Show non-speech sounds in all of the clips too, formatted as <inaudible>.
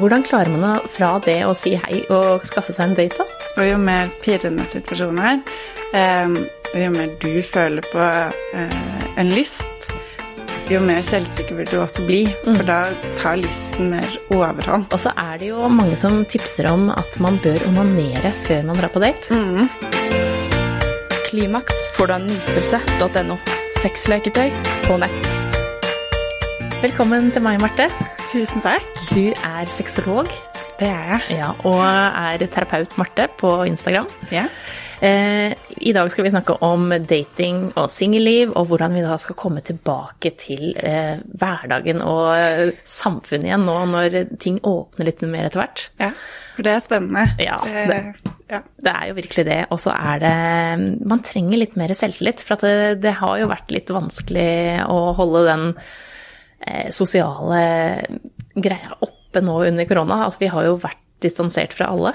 Hvordan klarer man å, fra det å si hei og skaffe seg en date, da? Og jo mer pirrende situasjonen er, eh, og jo mer du føler på eh, en lyst, jo mer selvsikker vil du også bli, for da tar lysten mer overhånd. Og så er det jo mange som tipser om at man bør onanere før man drar på date. Klimaks får du av nytelse.no. Sexleketøy på nett. Velkommen til meg, Marte. Tusen takk. Du er sexolog Det er jeg. ja, og er terapeut Marte på Instagram. Ja. Eh, I dag skal vi snakke om dating og singelliv, og hvordan vi da skal komme tilbake til eh, hverdagen og eh, samfunnet igjen nå når ting åpner litt mer etter hvert. ja. For det er spennende. Ja, det, ja. Det er jo virkelig det. Og så er det Man trenger litt mer selvtillit. For at det, det har jo vært litt vanskelig å holde den sosiale greia oppe nå under korona. Altså, vi har jo vært distansert fra alle.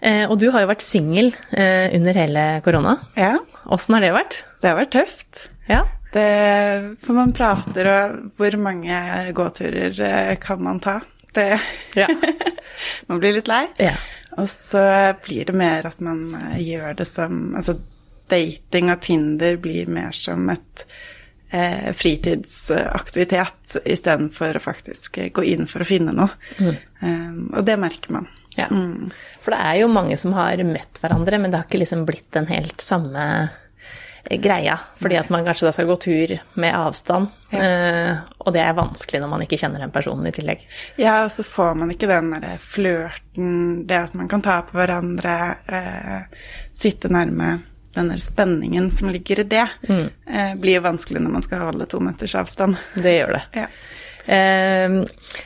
Eh, og du har jo vært singel eh, under hele korona. ja. Åssen har det vært? Det har vært tøft. Ja. Det, for man prater, og hvor mange gåturer eh, kan man ta? Det, <laughs> Ja. man blir litt lei. ja. Og så blir det mer at man eh, gjør det som Altså dating og Tinder blir mer som et eh, fritidsaktivitet istedenfor å faktisk gå inn for å finne noe. Um, og det merker man. ja. For det er jo mange som har møtt hverandre, men det har ikke liksom blitt den helt samme eh, greia. Fordi at man kanskje da skal gå tur med avstand, eh, og det er vanskelig når man ikke kjenner den personen i tillegg. Ja, og så får man ikke den derre flørten, det at man kan ta på hverandre, eh, sitte nærme. Den der spenningen som ligger i det, eh, blir vanskelig når man skal holde to meters avstand. Det gjør det. Ja. Eh,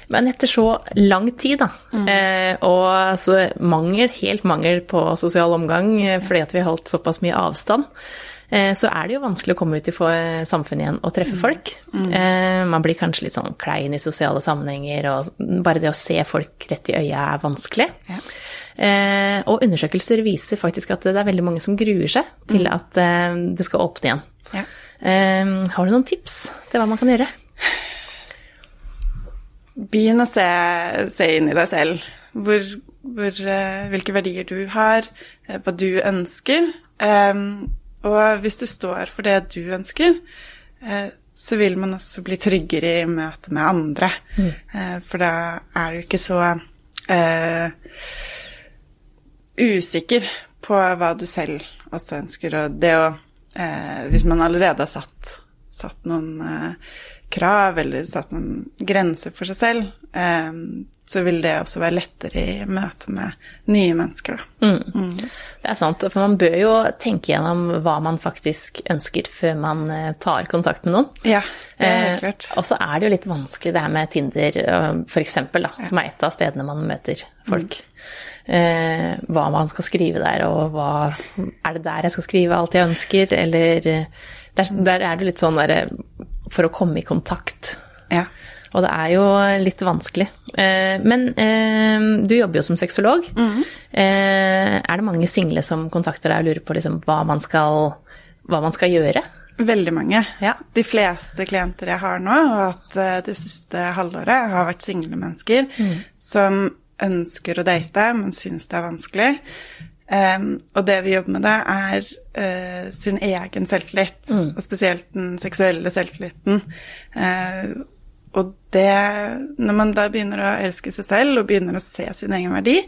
men etter så lang tid, da, eh, og så mangel, helt mangel på sosial omgang eh, fordi at vi har holdt såpass mye avstand, så er det jo vanskelig å komme ut i samfunnet igjen og treffe folk. Eh, man blir kanskje litt sånn klein i sosiale sammenhenger, og bare det å se folk rett i øya er vanskelig. Eh, og undersøkelser viser faktisk at det er veldig mange som gruer seg til at eh, det skal åpne igjen. Ja. Eh, har du noen tips til hva man kan gjøre? Begynn å se, se inn i deg selv. Hvor, hvor, eh, hvilke verdier du har, eh, hva du ønsker. Em, og hvis du står for det du ønsker, eh, så vil man også bli tryggere i møte med andre. Mm. for da er du ikke så uh, usikker på hva du selv også ønsker. Og det å uh, Hvis man allerede har satt, satt noen uh, krav eller satt noen grenser for seg selv, eh, så vil det også være lettere i møte med nye mennesker. Da. Det er sant, for man bør jo tenke gjennom hva man faktisk ønsker før man eh, tar kontakt med noen. Ja, det er helt Eh, klart. og så er det jo litt vanskelig det her med Tinder, f.eks., for eksempel, som er et av stedene man møter folk. Eh, hva man skal skrive der, og hva Er det der jeg skal skrive alt jeg ønsker, eller eh, der, der er det litt sånn derre For å komme i kontakt. Ja. Og det er jo litt vanskelig. Eh, men eh, du jobber jo som sexolog. Eh, er det mange single som kontakter deg og lurer på liksom, hva, man skal, hva man skal gjøre? Veldig mange. Ja. De fleste klienter jeg har nå, og at det siste halvåret har vært single mennesker som ønsker å date, men syns det er vanskelig. Um, og det vi jobber med, det er uh, sin egen selvtillit, og spesielt den seksuelle selvtilliten. Eh, og det Når man da begynner å elske seg selv og begynner å se sin egen verdi,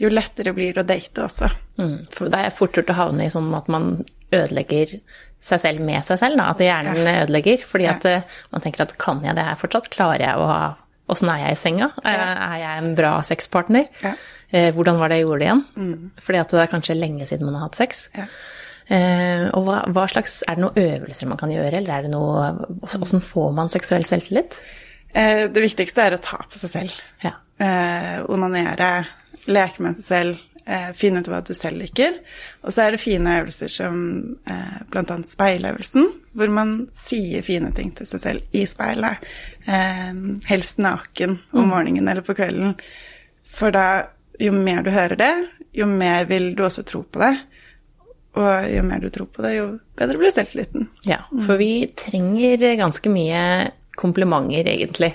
jo lettere blir det å date også. Mm. For da er fort gjort å havne i sånn at man ødelegger seg selv med seg selv, da. At hjernen ødelegger. Fordi at eh, man tenker at kan jeg det her fortsatt? Klarer jeg å ha Åssen er jeg i senga? Er, er jeg en bra sexpartner? Ja. Eh, hvordan var det jeg gjorde det igjen? Fordi at det er kanskje lenge siden man har hatt sex. Ja. Eh, og hva, hva slags, Er det noen øvelser man kan gjøre, eller er det noe hvordan får man seksuell selvtillit? Eh, det viktigste er å ta på seg selv. Ja. eh, onanere, leke med seg selv, eh, finne ut hva du selv liker. Og så er det fine øvelser som eh, bl.a. speiløvelsen, hvor man sier fine ting til seg selv i speilet. Helst naken om morgenen eller på kvelden. For da, jo mer du hører det, jo mer vil du også tro på det. Og jo mer du tror på det, jo bedre blir selvtilliten. Ja, for vi trenger ganske mye komplimenter, egentlig.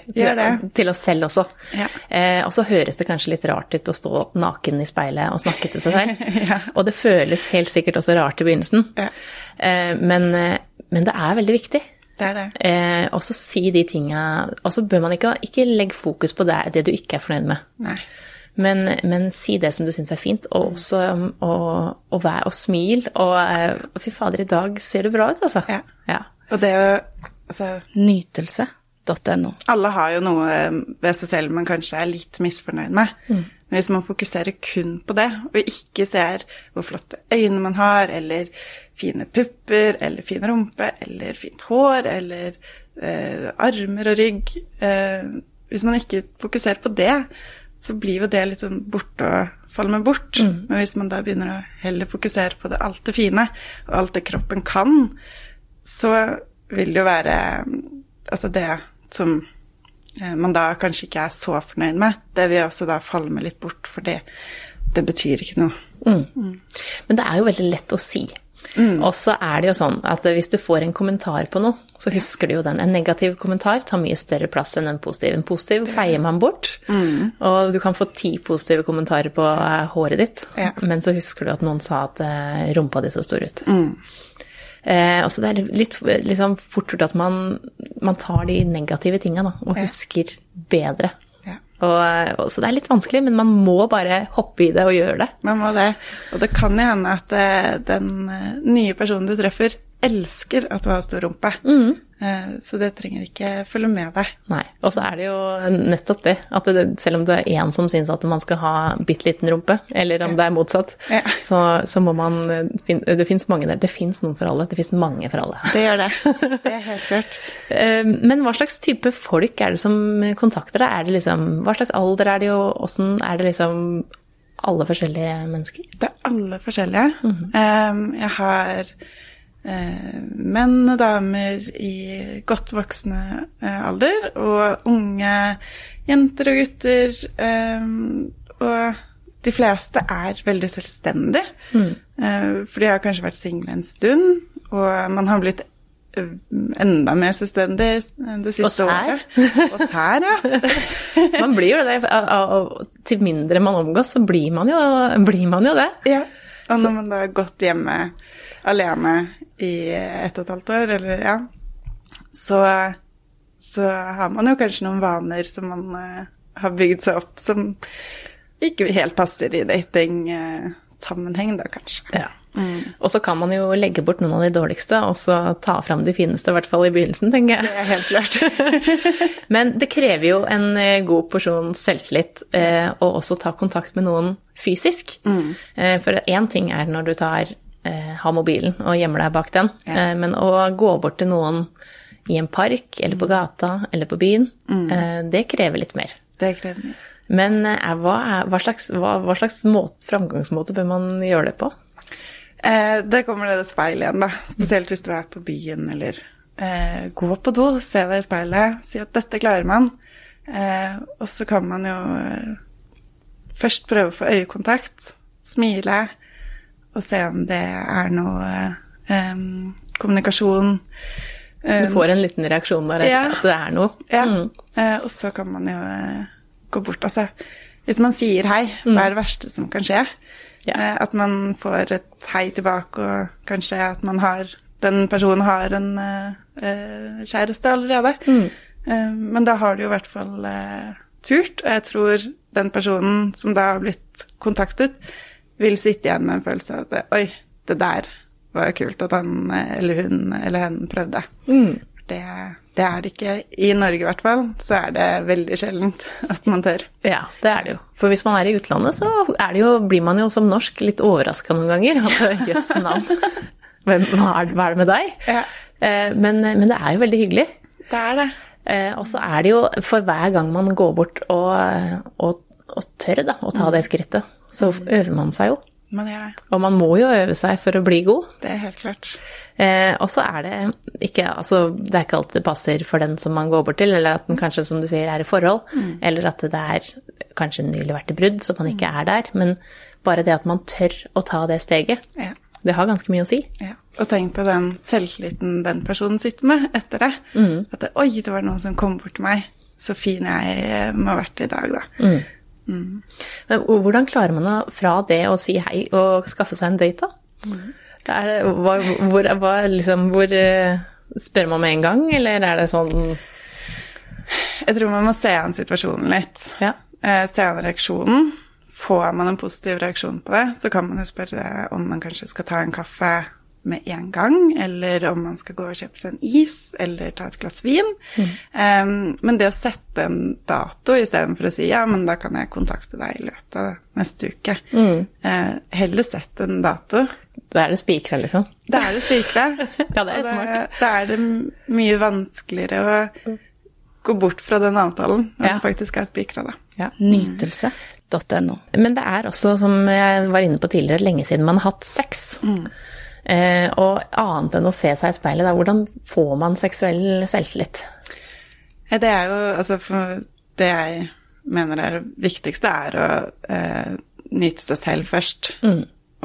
Til oss selv også. Ja. Eh, og så høres det kanskje litt rart ut å stå naken i speilet og snakke til seg selv. <laughs> Ja. Og det føles helt sikkert også rart i begynnelsen. Ja. Eh, men, eh, men det er veldig viktig. Det er det. Eh, og så si de tinga Og så bør man ikke, ikke legge fokus på det, det du ikke er fornøyd med. Nei. Men, men si det som du syns er fint, og også um, og, og, vær, og smil. Og eh, fy fader, i dag ser du bra ut, altså. Ja. Ja. Og det å Altså, Nytelse.no. alle har jo noe ved seg selv man kanskje er litt misfornøyd med. Men hvis man fokuserer kun på det, og ikke ser hvor flotte øyne man har, eller fine pupper, eller fin rumpe, eller fint hår, eller eh, armer og rygg eh, Hvis man ikke fokuserer på det, så blir jo det litt sånn borte og faller med bort. Men hvis man da begynner å heller fokusere på det, alt det fine, og alt det kroppen kan, så vil det jo være altså det som eh, man da kanskje ikke er så fornøyd med, det vil også da falle med litt bort, for det, det betyr ikke noe. Men det er jo veldig lett å si. Og så er det jo sånn at hvis du får en kommentar på noe, så husker du jo den. En negativ kommentar tar mye større plass enn en positiv. En positiv feier man bort, og du kan få ti positive kommentarer på eh, håret ditt, Ja. men så husker du at noen sa at eh, rumpa di så stor ut. Eh, også det er litt liksom, fort gjort at man, man tar de negative tinga og Ja. husker bedre. Ja. Og, og, så det er litt vanskelig, men man må bare hoppe i det og gjøre det. Man må det. Og det kan jo hende at eh, den eh, nye personen du treffer, elsker at du har stor rumpe. Mm. Så det trenger ikke følge med deg. Nei. Og så er det jo nettopp det, at det, selv om det er én som syns at man skal ha bitte liten rumpe, eller om det er motsatt, Ja. så, så må man fin- Det fins mange der. Det fins noen for alle. Det fins mange for alle. Det gjør det. <laughs> Det er helt klart. Eh, Men hva slags type folk er det som kontakter deg? Er det liksom, hva slags alder er det, og åssen er det liksom alle forskjellige mennesker? Det er alle forskjellige. Um, jeg har eh, menn og damer i godt voksne eh, alder, og unge jenter og gutter. um, og de fleste er veldig selvstendige, mm. for de har kanskje vært single en stund, og man har blitt eh, enda mer selvstendig det siste Og året. Og sær, ja. <laughs> Man blir jo det. av- Til mindre man omgås, så blir man jo, blir man jo det. Ja, og når man da har gått hjemme alene i ett og et halvt år, eller ja, så, så har man jo kanskje noen vaner som man uh, har bygd seg opp, som ikke helt passer i datingsammenheng, da kanskje. Ja. Og så kan man jo legge bort noen av de dårligste, og så ta fram de fineste, i hvert fall i begynnelsen, tenker jeg. Det er helt klart. <laughs> Men det krever jo en eh, god porsjon selvtillit eh, å også ta kontakt med noen fysisk. Eh, for én ting er når du tar, eh, har mobilen og gjemmer deg bak den, Ja. men å gå bort til noen i en park eller på gata eller på byen, mm. det krever litt mer. Det krever litt. Men eh, hva, er, hva slags, hva, hva slags måte, framgangsmåte bør man gjøre det på? Eh, det kommer det speil igjen, da. Spesielt hvis du er på byen eller eh, gå på do, se deg i speilet, si at dette klarer man. Eh, og så kan man jo eh, først prøve å få øyekontakt, smile, og se om det er noe um, kommunikasjon. kommunikasjon. Du får en liten reaksjon der, Ja. at det er noe. Ja, Mm. Uh, og så kan man jo uh, gå bort. Altså, hvis man sier hei, hva er det verste som kan skje? Mm. Ja. Uh, at man får et hei tilbake, og kanskje at man har Den personen har en eh, eh, kjæreste allerede. Mm. Eh, men da har du jo i hvert fall eh, turt, og jeg tror den personen som da har blitt kontaktet, vil sitte igjen med en følelse av at oi, det der var jo kult at han eller hun eller hen prøvde. Mm. Det, det er det ikke. I Norge i hvert fall, så er det veldig sjeldent at man tør. Ja, det er det jo. For hvis man er i utlandet, så er det jo, blir man jo som norsk litt overraska noen ganger. At <laughs> jøss navn, hva er, hva er det med deg? Ja. Eh, Men, men det er jo veldig hyggelig. Det er det. Eh, Og så er det jo for hver gang man går bort og, og, og tør da, å ta det skrittet, så øver man seg jo. Man. Og man må jo øve seg for å bli god. Det er helt klart. Eh, og så er det ikke altså, Det er ikke alltid det passer for den som man går bort til, eller at den kanskje, som du sier, er i forhold, eller at det er kanskje nylig vært i brudd, så man ikke er der. Men bare det at man tør å ta det steget, Ja. det har ganske mye å si. ja. Og tenk deg den selvtilliten den personen sitter med etter det. At det, oi, det var noen som kom bort til meg. Så fin jeg må ha vært i dag, da. Men hvordan klarer man å, fra det å si hei og skaffe seg en date, da? Er det, hva, hvor, hva, liksom, hvor eh, Spør man med en gang, eller er det sånn Jeg tror man må se an situasjonen litt. Ja. Eh, se an reaksjonen. Får man en positiv reaksjon på det, så kan man jo spørre om man kanskje skal ta en kaffe med en gang, eller om man skal gå og kjøpe seg en is, eller ta et glass vin. Um, men det å sette en dato istedenfor å si ja, men da kan jeg kontakte deg i løpet av neste uke. Eh, heller sett en dato. Da er det spikra, liksom? Da er det spikra. <laughs> Ja, det er smart. Da er det mye vanskeligere å gå bort fra den avtalen når Ja. den faktisk er spikra, da. Ja. Nytelse.no. Men det er også, som jeg var inne på tidligere, lenge siden man har hatt sex. Eh, og annet enn å se seg i speilet, da, hvordan får man seksuell selvtillit? Det er jo altså Det jeg mener er det viktigste, er å eh, nyte seg selv først.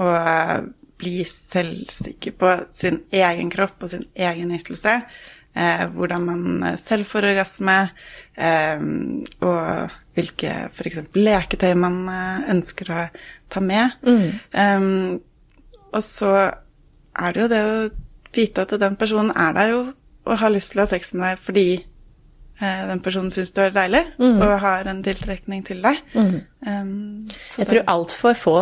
Og eh, bli selvsikker på sin egen kropp og sin egen ytelse. Eh, hvordan man eh, selv får orgasme, eh, og hvilke f.eks. leketøy man eh, ønsker å ta med. Eh, og så er det jo det å vite at den personen er der jo og har lyst til å ha sex med deg fordi eh, den personen syns du er deilig og har en tiltrekning til deg. Um, så Jeg tror altfor få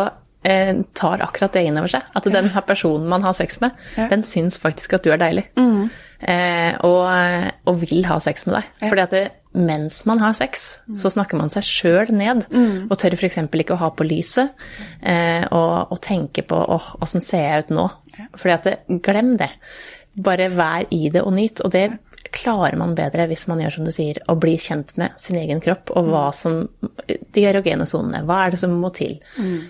eh, tar akkurat det inn over seg. At den her personen man har sex med, Ja. den syns faktisk at du er deilig. Eh, og, og vil ha sex med deg. Fordi at det, mens man har sex, så snakker man seg sjøl ned. Og tør f.eks. ikke å ha på lyset. Eh, og, og tenke på åh, åssen ser jeg ut nå? Fordi at det, glem det. Bare vær i det og nyt. Og det klarer man bedre hvis man gjør som du sier, å bli kjent med sin egen kropp og hva som De erogene sonene. Hva er det som må til?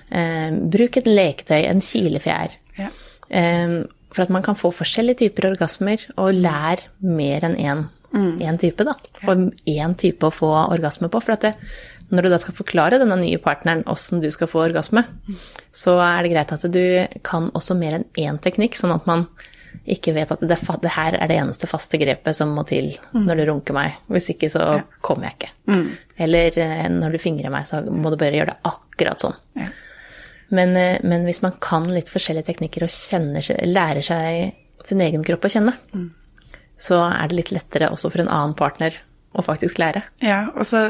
Eh, bruk et leketøy, en kilefjær. Ja. Eh, for at man kan få forskjellige typer orgasmer, og lær mer enn én én type, da. Og én type å få orgasme på. For at det, når du da skal forklare denne nye partneren åssen du skal få orgasme, så er det greit at du kan også mer enn én teknikk, sånn at man ikke vet at det, det her er det eneste faste grepet som må til når du runker meg. Hvis ikke så kommer jeg ikke. Eller eh, når du fingrer meg, så må du bare gjøre det akkurat sånn. Ja. Men, eh, men hvis man kan litt forskjellige teknikker og kjenner, lærer seg sin egen kropp å kjenne, så er det litt lettere også for en annen partner å faktisk lære. Ja, og så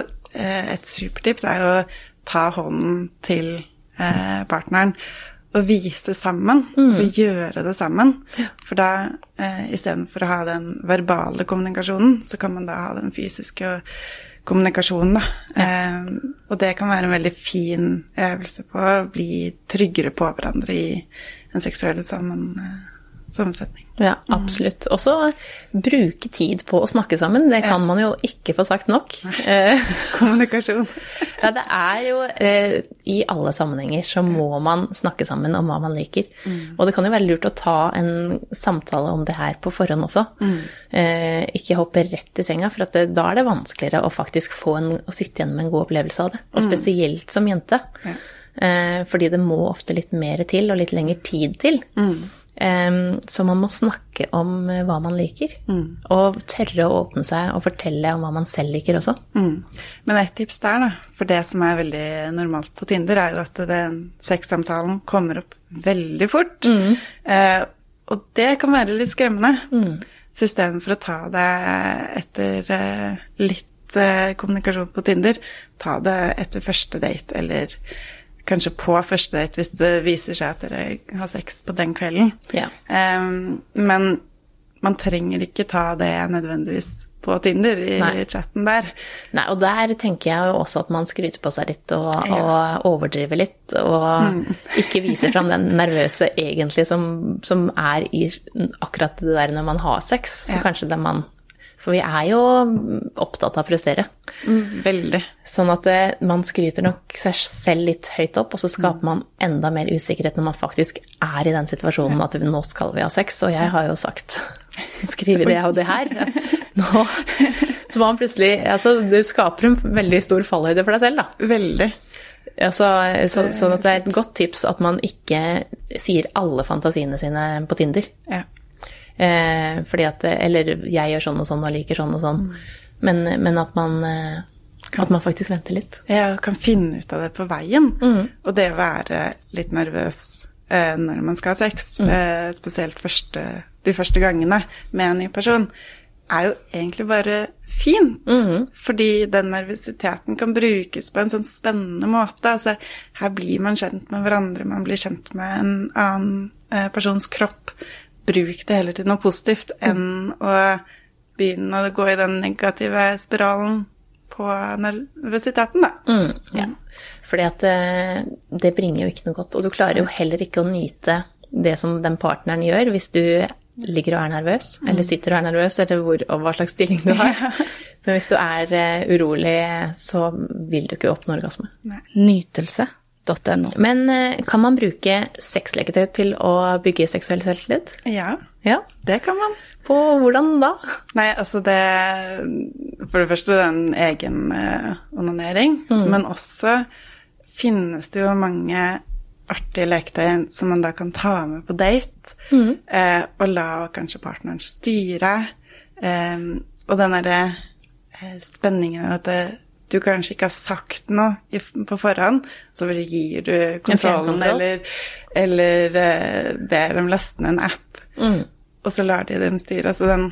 et supertips er jo å ta hånden til eh, partneren og vise sammen. Så gjøre det sammen. For da, eh, istedenfor å ha den verbale kommunikasjonen, så kan man da ha den fysiske kommunikasjonen, da. Eh, og det kan være en veldig fin øvelse på å bli tryggere på hverandre i en seksuell sammen, eh, sammensetning. Ja, absolutt. Også bruke tid på å snakke sammen. Det kan man jo ikke få sagt nok. <laughs> Eh, Kommunikasjon. Ja, det er jo eh, I alle sammenhenger så må man snakke sammen om hva man liker. Og det kan jo være lurt å ta en samtale om det her på forhånd også. Eh, ikke hoppe rett i senga, for at det, da er det vanskeligere å faktisk få en, å sitte igjen med en god opplevelse av det. Og spesielt som jente. Ja. Eh, fordi det må ofte litt mer til, og litt lengre tid til. Eh, så man må snakke om eh, hva man liker. Og tørre å åpne seg og fortelle om hva man selv liker også. Mm. Men et tips der, da, for det som er veldig normalt på Tinder, er jo at den sexsamtalen kommer opp veldig fort. Eh, og det kan være litt skremmende. Så istedenfor å ta det etter uh, litt uh, kommunikasjon på Tinder, ta det etter første date, eller kanskje på første date hvis det viser seg at dere har sex på den kvelden. Ja. Um, men man trenger ikke ta det nødvendigvis på Tinder i Nei. chatten der. Nei, og der tenker jeg jo også at man skryter på seg litt og, Ja. og overdriver litt, og <laughs> ikke viser fram den nervøse egentlig som, som er i akkurat det der når man har sex. Så Ja. kanskje det man For vi er jo opptatt av å prestere. Mm, veldig. Sånn at det, man skryter nok seg selv litt høyt opp, og så skaper man enda mer usikkerhet når man faktisk er i den situasjonen at nå skal vi ha sex. Og jeg har jo sagt <laughs> skrive det og det her. <laughs> Nå, så man plutselig Altså, du skaper en veldig stor fallhøyde for deg selv, da. Veldig. Altså, så, sånn at det er et godt tips at man ikke sier alle fantasiene sine på Tinder. Ja. Eh, fordi at Eller jeg gjør sånn og sånn og liker sånn og sånn. Men, men at man eh, at man faktisk venter litt. Ja, og kan finne ut av det på veien. Og det å være litt nervøs eh, når man skal ha sex, eh, spesielt første, de første gangene med en ny person, er jo egentlig bare fint. Fordi den nervøsiteten kan brukes på en sånn spennende måte. Altså, her blir man kjent med hverandre, man blir kjent med en annen eh, persons kropp. Bruk det heller til noe positivt enn å begynne å gå i den negative spiralen på nervøsiteten, da. Mm, ja. Fordi at det, det bringer jo ikke noe godt. Og du klarer jo heller ikke å nyte det som den partneren gjør, hvis du ligger og er nervøs, eller sitter og er nervøs, eller hvor, og hva slags stilling du har. <laughs> Men hvis du er eh, urolig, så vil du ikke oppnå orgasme. Nytelse.no. Men eh, kan man bruke sexleketøy til å bygge seksuell selvtillit? Ja, Ja. det kan man. På hvordan da? Nei, altså det For det første den egen eh, onanering, men også finnes det jo mange artige leketøy som man da kan ta med på date, eh, og la kanskje partneren styre. Eh, og den derre eh, spenningen at det, du kanskje ikke har sagt noe i, på forhånd, så bare gir du kontrollen, eller, eller uh, ber dem laste ned en app Mm. og så lar de dem styre. Altså den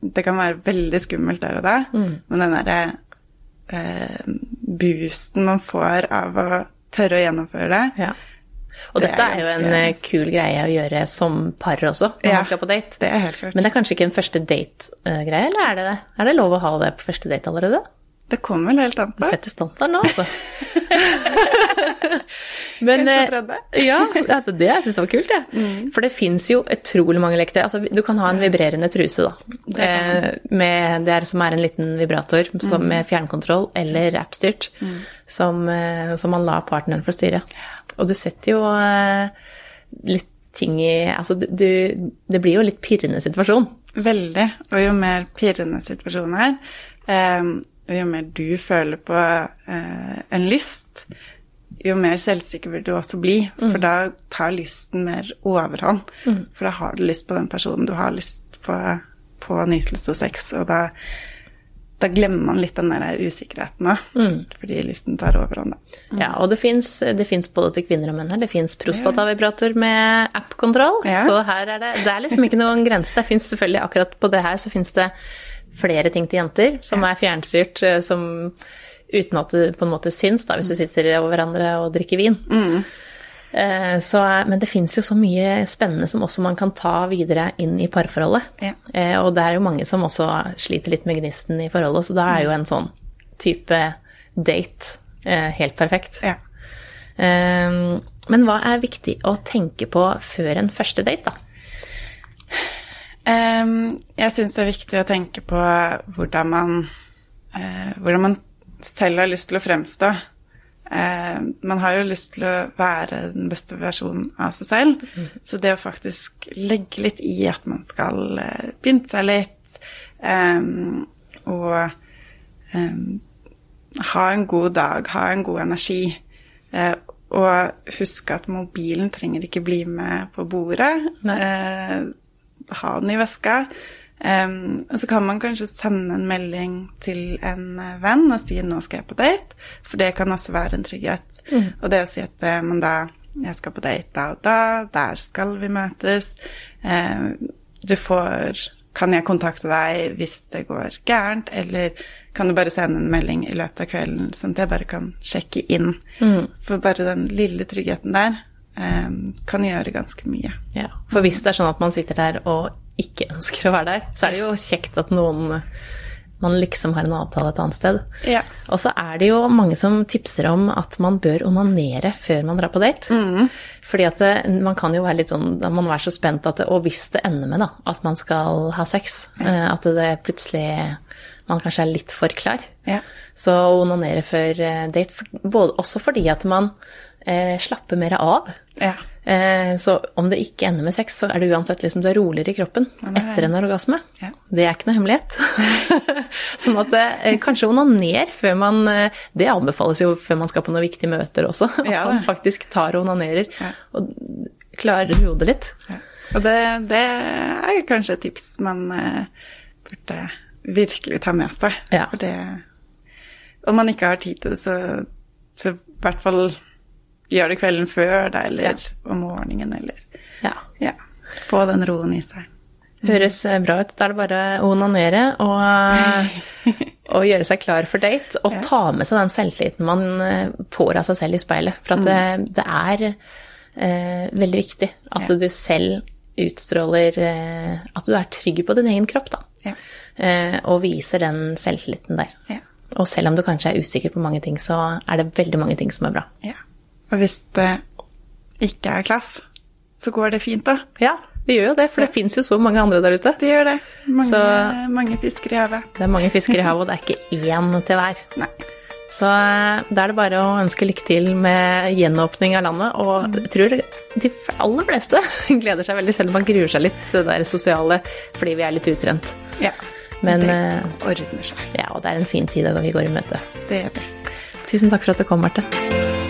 Det kan være veldig skummelt der og da, men den derre uh, boosten man får av å tørre å gjennomføre det Ja. Og Det dette er er jo en eh, kul greie å gjøre som par også, når Ja. man skal på date. Det er helt klart. Men det er kanskje ikke en første date-greie, eller er det det? Er det lov å ha det på første date allerede? Det kommer vel helt an på. Du setter standarden nå, altså. <laughs> Men eh, ja, det, det jeg syns var kult, jeg. For det fins jo utrolig mange leketøy. Altså, du kan ha en vibrerende truse, da. Det Eh, med, det er som er en liten vibrator som med fjernkontroll eller appstyrt, som, eh, som man lar partneren få styre. Og du setter jo litt ting i Altså, du, det blir jo litt pirrende situasjon. Veldig. Og jo mer pirrende situasjonen er, og jo mer du føler på eh, en lyst, jo mer selvsikker vil du også bli. For da tar lysten mer overhånd. For da har du lyst på den personen, du har lyst på, på nytelse og sex, og da, da glemmer man litt den der usikkerheten òg. Fordi lysten tar overhånd. Ja, og det fins både til kvinner og menn her. Det fins prostatavibrator med app-kontroll. Ja. Så her er det Det er liksom ikke noen grense. Det fins selvfølgelig akkurat på det her så fins det flere ting til jenter som er fjernstyrt, eh, som uten at det på en måte syns, da, hvis du sitter over hverandre og drikker vin. Mm. Så, men det fins jo så mye spennende som også man kan ta videre inn i parforholdet. Ja. Eh, Og det er jo mange som også sliter litt med gnisten i forholdet, så da er jo en sånn type date eh, helt perfekt. Ja. Eh, Men hva er viktig å tenke på før en første date, da? Ehm, jeg syns det er viktig å tenke på hvordan man, eh, hvordan man selv har lyst til å fremstå. Ehm, man har jo lyst til å være den beste versjonen av seg selv, så det å faktisk legge litt i at man skal uh, pynte seg litt, ehm, og ha en god dag, ha en god energi, eh, og huske at mobilen trenger ikke bli med på bordet. Nei. Ha den i veska. Um, og så kan man kanskje sende en melding til en eh, venn og si 'nå skal jeg på date', for det kan også være en trygghet. Og det å si at eh, men da jeg skal på date da og da, der skal vi møtes. Um, du får Kan jeg kontakte deg hvis det går gærent, eller kan du bare sende en melding i løpet av kvelden, sånn at jeg bare kan sjekke inn? For bare den lille tryggheten der kan gjøre ganske mye. Ja, For hvis det er sånn at man sitter der og ikke <laughs> ønsker å være der, så er det jo kjekt at noen man liksom har en avtale et annet sted. Ja. Og så er det jo mange som tipser om at man bør onanere før man drar på date. Fordi at det, man kan jo være litt sånn, da må man være så spent at det, Og hvis det ender med da, at man skal ha sex, ja. at det plutselig man kanskje er litt for klar. Ja. Så onanere før eh, date, for, både, også fordi at man eh, slapper mer av. Ja. Eh, så om det ikke ender med sex, så er det uansett liksom du er roligere i kroppen Ja, er etter en orgasme. Ja. Det er ikke noe hemmelighet. <laughs> sånn at eh, kanskje onaner før man eh, Det anbefales jo før man skal på noen viktige møter også. <laughs> At man faktisk tar og onanerer og klarer hodet litt. Ja. Og det, det er kanskje et tips man eh, burde virkelig ta med seg. Ja. For det Om man ikke har tid til det, så, så i hvert fall gjør det kvelden før, da, eller Ja. om morgenen, eller Ja. Ja. Få den roen i seg. Høres eh, bra ut. Da er det bare å onanere og, eh, <laughs> og gjøre seg klar for date. Og ta med seg den selvtilliten man eh, får av seg selv i speilet. For det, det er eh, veldig viktig at du selv utstråler eh, At du er trygg på din egen kropp, da. Ja. Eh, og viser den selvtilliten der. Ja. Og selv om du kanskje er usikker på mange ting, så er det veldig mange ting som er bra. ja. Og hvis det ikke er klaff, så går det fint, da. Ja, det gjør jo det, for det fins jo så mange andre der ute. Det gjør det. Mange, Så- mange fisker i havet. Det er mange fisker i havet, og det er ikke én til hver. Nei. Så eh, da er det bare å ønske lykke til med gjenåpning av landet. Og jeg tror de aller fleste <laughs> gleder seg veldig, selv om man gruer seg litt til det der sosiale fordi vi er litt utrent. Ja. Men det eh, ordner seg. ja, og det er en fin tid da vi går i møte. Det gjør vi. Tusen takk for at du kom, Marte.